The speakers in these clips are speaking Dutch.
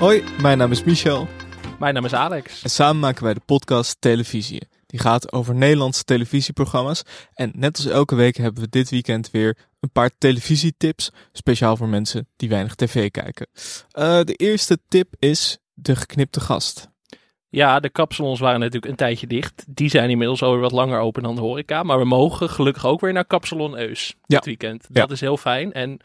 Hoi, mijn naam is Michel Mijn naam is Alex. en samen maken wij de podcast Televisie. Die gaat over Nederlandse televisieprogramma's. En net als elke week hebben we dit weekend weer een paar televisietips, speciaal voor mensen die weinig tv kijken. Eh, de eerste tip is de geknipte gast. Ja, de kapsalons waren natuurlijk een tijdje dicht. Die zijn inmiddels alweer wat langer open dan de horeca. Maar we mogen gelukkig ook weer naar Kapsalon Eus Ja. dit weekend. Ja. Dat is heel fijn. En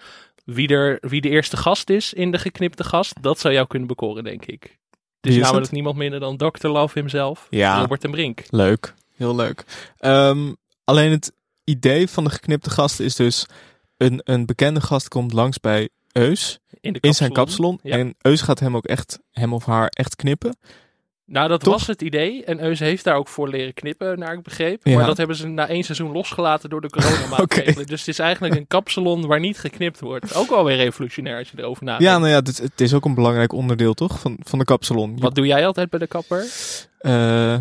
wie, er, wie de eerste gast is in de geknipte gast, dat zou jou kunnen bekoren, denk ik. Het is is namelijk het? niemand minder dan Dr. Love himself, Ja. Robert en Brink. Leuk, heel leuk. Ehm, alleen het idee van de geknipte gast is dus een, een bekende gast komt langs bij Eus In, zijn kapsalon. kapsalon. Ja. En Eus gaat hem ook echt, hem of haar echt knippen. Nou, dat Toch? was het idee. En Eus heeft daar ook voor leren knippen, naar ik begreep. Ja. Maar dat hebben ze na één seizoen losgelaten door de coronamaatregelen. Dus het is eigenlijk een kapsalon waar niet geknipt wordt. Ook wel weer revolutionair als je erover nadenkt. Ja, nou ja, het, het is ook een belangrijk onderdeel toch van, van de kapsalon. Wat doe jij altijd bij de kapper? Eh,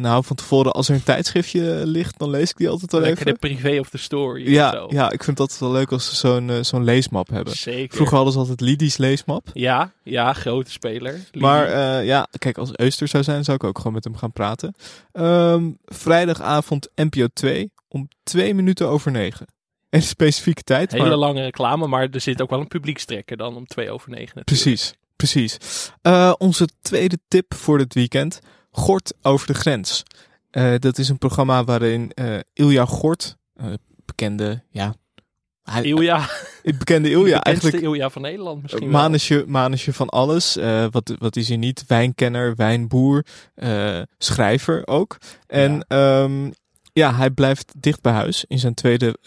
nou, van tevoren als er een tijdschriftje ligt, dan lees ik die altijd wel Lekker even. de privé of the story of Ja, zo. ja, ik vind dat wel leuk als ze zo'n eh, zo'n leesmap hebben. Zeker. Vroeger hadden ze altijd Lidie's leesmap. Ja, ja, grote speler. Lidie. Maar eh, ja, kijk, als Euster zou zijn, zou ik ook gewoon met hem gaan praten. Ehm, vrijdagavond NPO 2 om twee minuten over negen. En specifieke tijd. Hele maar- lange reclame, maar er zit ook wel een publiekstrekker dan om twee over negen. natuurlijk. Precies, precies. Eh, onze tweede tip voor dit weekend. Gort over de grens. Eh, dat is een programma waarin eh Ilja Gort, eh, bekende, ja... Hij, Ilja, bekende de Ilja, eigenlijk Ilja van Nederland misschien wel. manusje, manusje van alles. Wat, wat is hij niet? Wijnkenner, wijnboer, schrijver ook. En ja. ja, hij blijft dicht bij huis in zijn tweede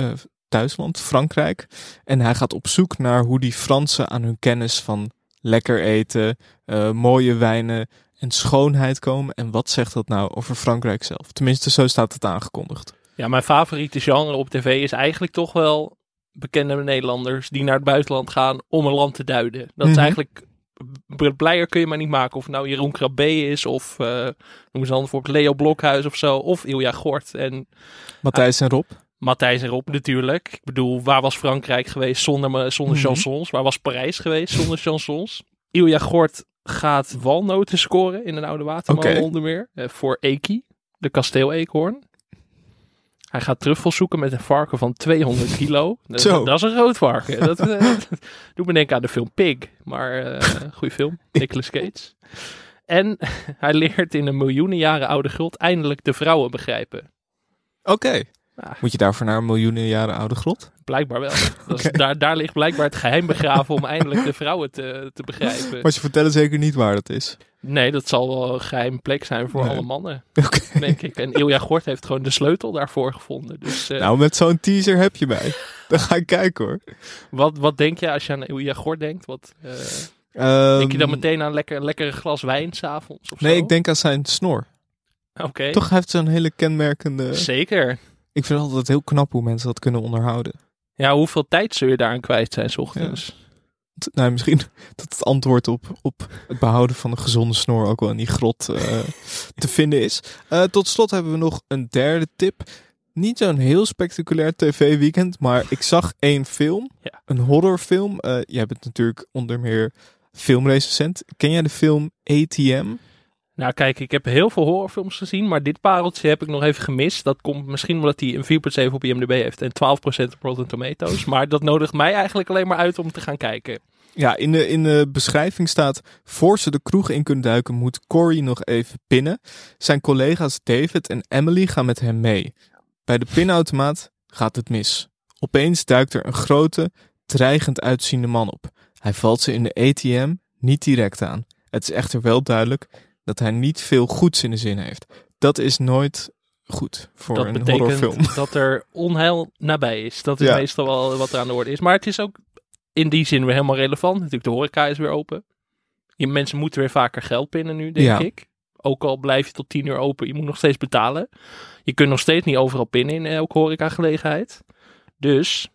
thuisland, Frankrijk. En hij gaat op zoek naar hoe die Fransen aan hun kennis van lekker eten, mooie wijnen en schoonheid komen. En wat zegt dat nou over Frankrijk zelf? Tenminste, zo staat het aangekondigd. Ja, mijn favoriete genre op tv is eigenlijk toch wel bekende Nederlanders die naar het buitenland gaan om een land te duiden. Dat is Mhm. eigenlijk blijer kun je maar niet maken. Of nou Jeroen Krabbe is of uh, noem eens dan bijvoorbeeld Leo Blokhuis of zo. Of Ilja Gort en Matthijs en Rob. Matthijs en Rob natuurlijk. Ik bedoel, waar was Frankrijk geweest zonder, me- zonder Mhm. chansons? Waar was Parijs geweest zonder chansons? Ilja Gort gaat walnoten scoren in een oude watermolen onder meer. eh, voor Eki, de kasteel-eekhoorn. Hij gaat truffels zoeken met een varken van 200 kilo. Dat, Zo. dat is een groot varken. Dat, eh, doet me denken aan de film Pig. Maar eh goede film. Nicolas Cage. En hij leert in een miljoenen jaren oude grot eindelijk de vrouwen begrijpen. Oké. Ja. Moet je daarvoor naar een miljoenen jaren oude grot? Blijkbaar wel. Is, daar, daar ligt blijkbaar het geheim begraven om eindelijk de vrouwen te, te begrijpen. Maar ze vertellen zeker niet waar dat is. Nee, dat zal wel een geheim plek zijn voor Nee. alle mannen, denk ik. En Ilja Gort heeft gewoon de sleutel daarvoor gevonden. Dus eh, Nou, met zo'n teaser heb je mij. Dan ga ik kijken hoor. wat, wat denk je als je aan Ilja Gort denkt? Wat, eh, Ehm, denk je dan meteen aan lekker, een lekkere glas wijn s'avonds Nee, zo? ik denk aan zijn snor. Oké, Toch heeft zo'n hele kenmerkende... zeker. Ik vind het altijd heel knap hoe mensen dat kunnen onderhouden. Ja, hoeveel tijd zul je daaraan kwijt zijn 's ochtends? Nou, misschien dat het antwoord op, op het behouden van een gezonde snor ook wel in die grot eh, te vinden is. Eh, tot slot hebben we nog een derde tip. Niet zo'n heel spectaculair tv-weekend, maar ik zag één film. Ja. Een horrorfilm. Eh jij bent natuurlijk onder meer filmrecensent. Ken jij de film ATM? Nou kijk, ik heb heel veel horrorfilms gezien, maar dit pareltje heb ik nog even gemist. Dat komt misschien omdat hij een 4.7 op IMDb heeft en 12% op Rotten Tomatoes. Maar dat nodigt mij eigenlijk alleen maar uit om te gaan kijken. Ja, in de, in de beschrijving staat... voor ze de kroeg in kunnen duiken moet Corey nog even pinnen. Zijn collega's David en Emily gaan met hem mee. Bij de pinautomaat gaat het mis. Opeens duikt er een grote, dreigend uitziende man op. Hij valt ze in de ATM niet direct aan. Het is echter wel duidelijk dat hij niet veel goeds in de zin heeft. Dat is nooit goed voor dat een betekent horrorfilm. dat er onheil nabij is. Dat is Ja. meestal wel wat er aan de orde is. Maar het is ook in die zin weer helemaal relevant. Natuurlijk, de horeca is weer open. Je, mensen moeten weer vaker geld pinnen nu, denk Ja. ik. Ook al blijf je tot 10 uur open, je moet nog steeds betalen. Je kunt nog steeds niet overal pinnen in elke horecagelegenheid. Dus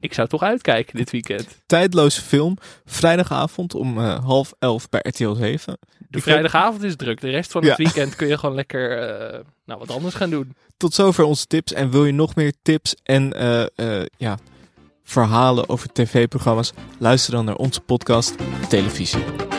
ik zou toch uitkijken dit weekend. Tijdloze film. Vrijdagavond om eh, half elf bij RTL 7. De Ik vrijdagavond is druk. De rest van het weekend kun je gewoon lekker eh, nou, wat anders gaan doen. Tot zover onze tips. En wil je nog meer tips en eh, ja, verhalen over tv-programma's? Luister dan naar onze podcast Televisie.